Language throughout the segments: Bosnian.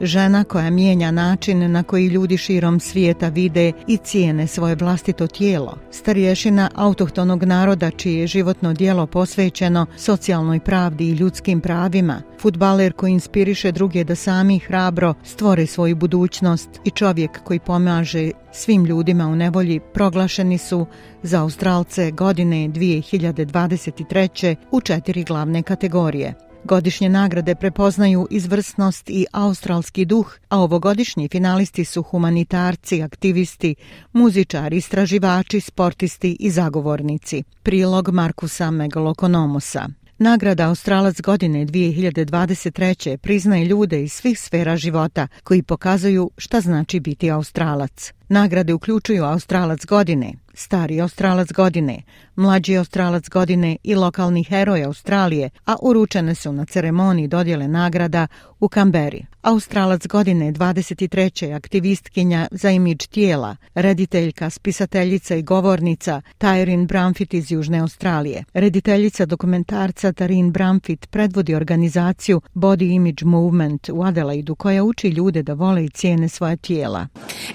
Žena koja mijenja način na koji ljudi širom svijeta vide i cijene svoje vlastito tijelo. Starješina autohtonog naroda čije je životno dijelo posvećeno socijalnoj pravdi i ljudskim pravima. Futbaler koji inspiriše druge da sami hrabro stvore svoju budućnost i čovjek koji pomaže svim ljudima u nevolji proglašeni su za Australce godine 2023. u četiri glavne kategorije. Godišnje nagrade prepoznaju izvrsnost i australski duh, a ovogodišnji finalisti su humanitarci, aktivisti, muzičari, istraživači, sportisti i zagovornici. Prilog Markusa Megalokonomosa. Nagrada Australac godine 2023. priznaje ljude iz svih sfera života koji pokazuju šta znači biti Australac. Nagrade uključuju Australac godine, stari Australac godine, mlađi Australac godine i lokalni heroj Australije, a uručene su na ceremoniji dodjele nagrada u Kamberi. Australac godine 23. aktivistkinja za imidž tijela, rediteljka, spisateljica i govornica Tyrin Bramfit iz Južne Australije. Rediteljica dokumentarca Tarin Bramfit predvodi organizaciju Body Image Movement u Adelaidu koja uči ljude da vole i cijene svoje tijela.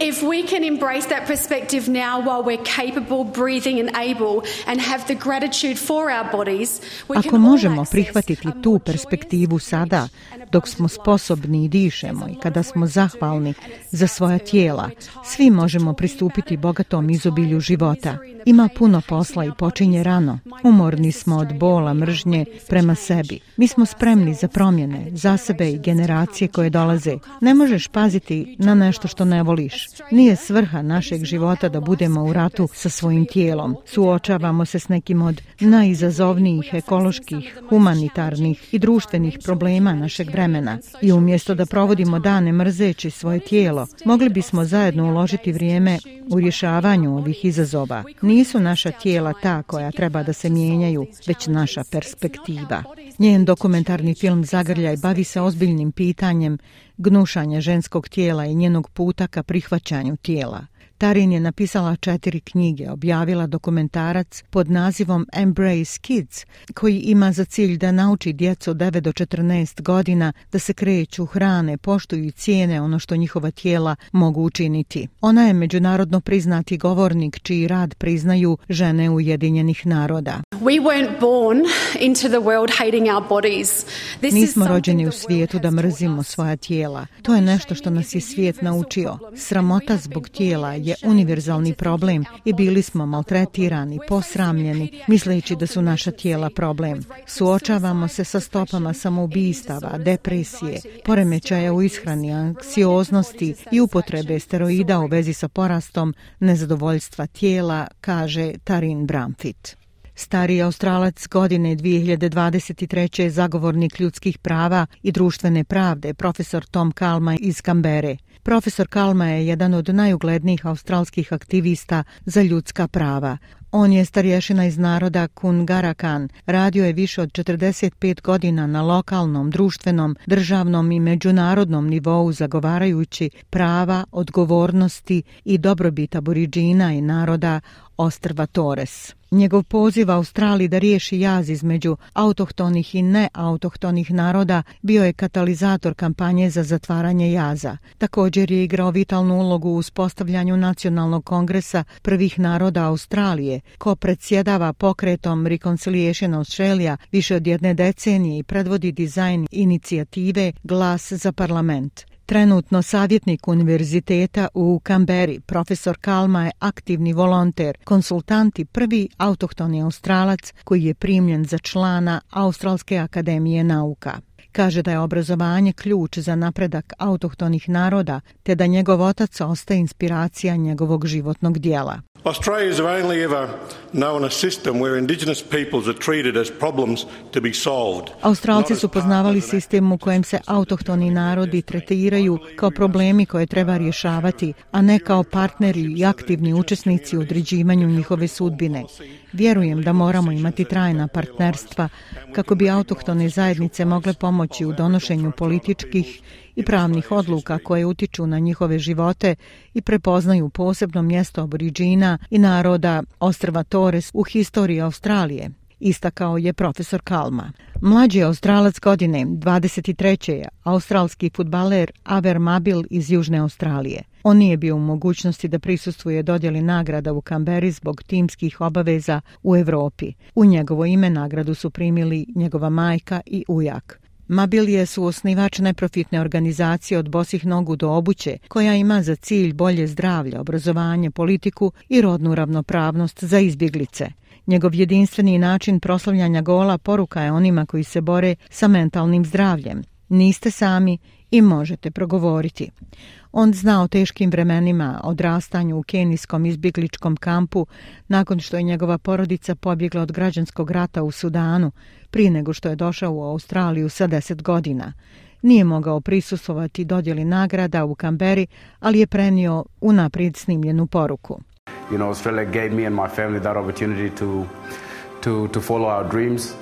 If we can embrace that perspective now while we're capable, breathing and able and have the gratitude for our bodies, Ako možemo prihvatiti tu perspektivu sada, dok smo sposobni i dišemo i kada smo zahvalni za svoja tijela, svi možemo pristupiti bogatom izobilju života. Ima puno posla i počinje rano. Umorni smo od bola, mržnje prema sebi. Mi smo spremni za promjene, za sebe i generacije koje dolaze. Ne možeš paziti na nešto što ne voliš. Nije svrha našeg života da budemo u ratu sa svojim tijelom. Suočavamo se s nekim od najizazovnijih ekoloških, humanitarnih i društvenih problema našeg vremena. I umjesto da provodimo dane mrzeći svoje tijelo, mogli bismo zajedno uložiti vrijeme u rješavanju ovih izazova. Nisu naša tijela ta koja treba da se mijenjaju, već naša perspektiva. Njen dokumentarni film Zagrljaj bavi se ozbiljnim pitanjem gnušanja ženskog tijela i njenog puta ka prihvaćanju tijela. Tarin je napisala četiri knjige, objavila dokumentarac pod nazivom Embrace Kids, koji ima za cilj da nauči djecu od 9 do 14 godina da se kreću, hrane, poštuju i cijene ono što njihova tijela mogu učiniti. Ona je međunarodno priznati govornik čiji rad priznaju žene Ujedinjenih naroda. We weren't born into the world hating our bodies. This Nismo rođeni u svijetu da mrzimo svoja tijela. To je nešto što nas je svijet naučio. Sramota zbog tijela je univerzalni problem i bili smo maltretirani, posramljeni, misleći da su naša tijela problem. Suočavamo se sa stopama samoubistava, depresije, poremećaja u ishrani, anksioznosti i upotrebe steroida u vezi sa porastom nezadovoljstva tijela, kaže Tarin Bramfit. Stari australac godine 2023. je zagovornik ljudskih prava i društvene pravde, profesor Tom Kalma iz Kambere. Profesor Kalma je jedan od najuglednijih australskih aktivista za ljudska prava. On je starješina iz naroda Kungarakan. Radio je više od 45 godina na lokalnom, društvenom, državnom i međunarodnom nivou zagovarajući prava, odgovornosti i dobrobit aboriđina i naroda Ostrva Torres. Njegov poziv Australiji da riješi jaz između autohtonih i neautohtonih naroda bio je katalizator kampanje za zatvaranje jaza. Također je igrao vitalnu ulogu u uspostavljanju nacionalnog kongresa prvih naroda Australije, ko predsjedava pokretom Reconciliation Australia više od jedne decenije i predvodi dizajn inicijative Glas za parlament. Trenutno savjetnik univerziteta u Kamberi, profesor Kalma je aktivni volonter, konsultant i prvi autohtoni australac koji je primljen za člana Australske akademije nauka. Kaže da je obrazovanje ključ za napredak autohtonih naroda, te da njegov otac ostaje inspiracija njegovog životnog dijela. Australia has only ever known a system where indigenous peoples are treated as problems to be solved. Australci su poznavali sistem u kojem se autohtoni narodi tretiraju kao problemi koje treba rješavati, a ne kao partneri i aktivni učesnici u određivanju njihove sudbine. Vjerujem da moramo imati trajna partnerstva kako bi autohtone zajednice mogle pomoći u donošenju političkih i pravnih odluka koje utiču na njihove živote i prepoznaju posebno mjesto aboriđina i naroda Ostrva Torres u historiji Australije, istakao je profesor Kalma. Mlađi australac godine, 23. je australski futbaler Aver Mabil iz Južne Australije. On nije bio u mogućnosti da prisustuje dodjeli nagrada u Kamberi zbog timskih obaveza u Evropi. U njegovo ime nagradu su primili njegova majka i ujak. Mabilije su osnivač neprofitne organizacije od bosih nogu do obuće, koja ima za cilj bolje zdravlje, obrazovanje, politiku i rodnu ravnopravnost za izbjeglice. Njegov jedinstveni način proslavljanja gola poruka je onima koji se bore sa mentalnim zdravljem. Niste sami i možete progovoriti. On zna o teškim vremenima, odrastanju u kenijskom izbjegličkom kampu nakon što je njegova porodica pobjegla od građanskog rata u Sudanu prije nego što je došao u Australiju sa deset godina. Nije mogao prisustovati dodjeli nagrada u Kamberi, ali je prenio unaprijed snimljenu poruku. You know, Australia gave me and my family that opportunity to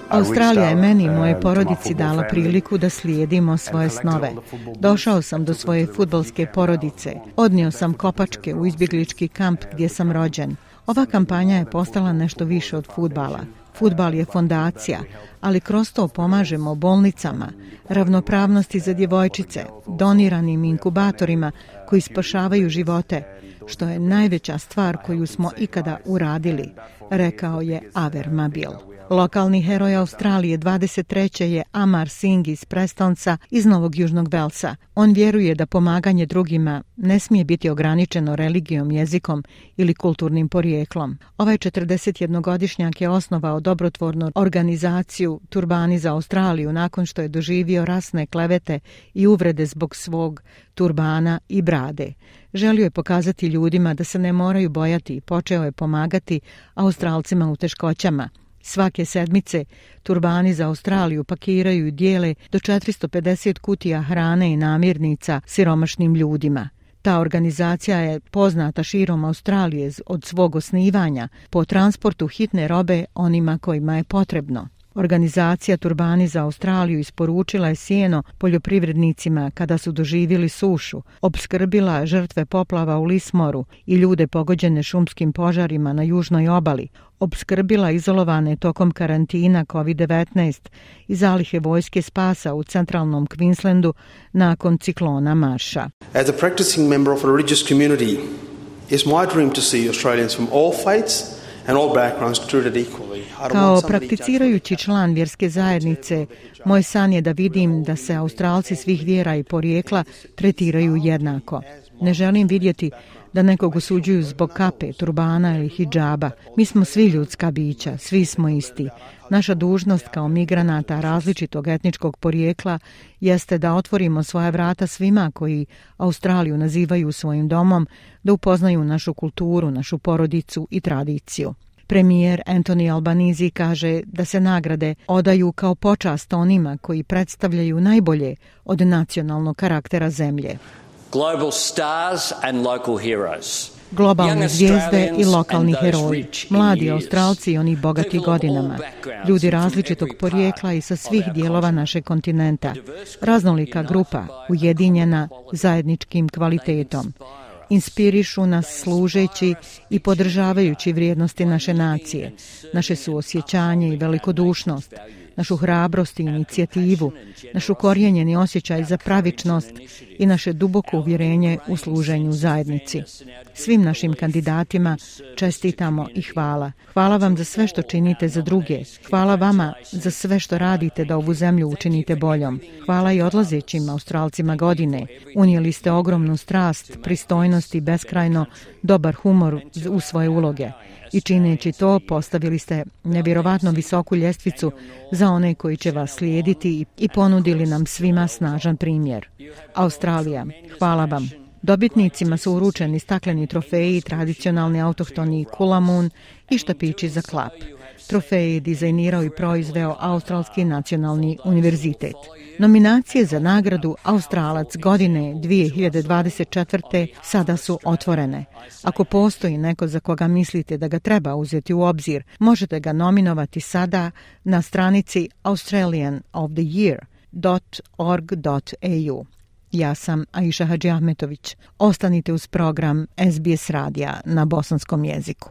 Australija je meni i moje porodici dala priliku da slijedimo svoje snove. Došao sam do svoje futbolske porodice. Odnio sam kopačke u izbjeglički kamp gdje sam rođen. Ova kampanja je postala nešto više od futbala. Futbal je fondacija, ali kroz to pomažemo bolnicama, ravnopravnosti za djevojčice, doniranim inkubatorima koji spašavaju živote, što je najveća stvar koju smo ikada uradili, rekao je Aver Mabil. Lokalni heroj Australije 23. je Amar Singh iz Prestonca iz Novog Južnog Velsa. On vjeruje da pomaganje drugima ne smije biti ograničeno religijom, jezikom ili kulturnim porijeklom. Ovaj 41-godišnjak je osnovao dobrotvornu organizaciju Turbani za Australiju nakon što je doživio rasne klevete i uvrede zbog svog turbana i brade. Želio je pokazati ljudima da se ne moraju bojati i počeo je pomagati Australcima u teškoćama – Svake sedmice turbani za Australiju pakiraju i dijele do 450 kutija hrane i namirnica siromašnim ljudima. Ta organizacija je poznata širom Australije od svog osnivanja po transportu hitne robe onima kojima je potrebno. Organizacija Turbani za Australiju isporučila je sjeno poljoprivrednicima kada su doživjeli sušu, obskrbila žrtve poplava u Lismoru i ljude pogođene šumskim požarima na južnoj obali, obskrbila izolovane tokom karantina COVID-19 i zalihe vojske spasa u centralnom Queenslandu nakon ciklona Marša. As a practicing member of a religious community, it's my dream to see Australians from all faiths and all backgrounds treated equally. Kao prakticirajući član vjerske zajednice, moj san je da vidim da se Australci svih vjera i porijekla tretiraju jednako. Ne želim vidjeti da nekog osuđuju zbog kape, turbana ili hijjaba. Mi smo svi ljudska bića, svi smo isti. Naša dužnost kao migranata različitog etničkog porijekla jeste da otvorimo svoja vrata svima koji Australiju nazivaju svojim domom, da upoznaju našu kulturu, našu porodicu i tradiciju. Premijer Anthony Albanizi kaže da se nagrade odaju kao počast onima koji predstavljaju najbolje od nacionalnog karaktera zemlje. Global stars and local heroes. Globalne zvijezde i lokalni heroji, mladi Australci i oni bogati godinama, ljudi različitog porijekla i sa svih dijelova našeg kontinenta, raznolika grupa ujedinjena zajedničkim kvalitetom. inspirišu nas služeći i podržavajući vrijednosti naše nacije, naše suosjećanje i velikodušnost, našu hrabrost i inicijativu, našu korijenjeni osjećaj za pravičnost i naše duboko uvjerenje u služenju zajednici. Svim našim kandidatima čestitamo i hvala. Hvala vam za sve što činite za druge. Hvala vama za sve što radite da ovu zemlju učinite boljom. Hvala i odlazećim australcima godine. Unijeli ste ogromnu strast, pristojnost i beskrajno dobar humor u svoje uloge I čineći to, postavili ste nevjerovatno visoku ljestvicu za one koji će vas slijediti i ponudili nam svima snažan primjer. Australija, hvala vam. Dobitnicima su uručeni stakleni trofeji, tradicionalni autohtoni kulamun i štapići za klap. Trofeji dizajnirao i proizveo Australski nacionalni univerzitet. Nominacije za nagradu Australac godine 2024. sada su otvorene. Ako postoji neko za koga mislite da ga treba uzeti u obzir, možete ga nominovati sada na stranici australianoftheyear.org.au. Ja sam Aisha Hadži Ahmetović. Ostanite uz program SBS radija na bosanskom jeziku.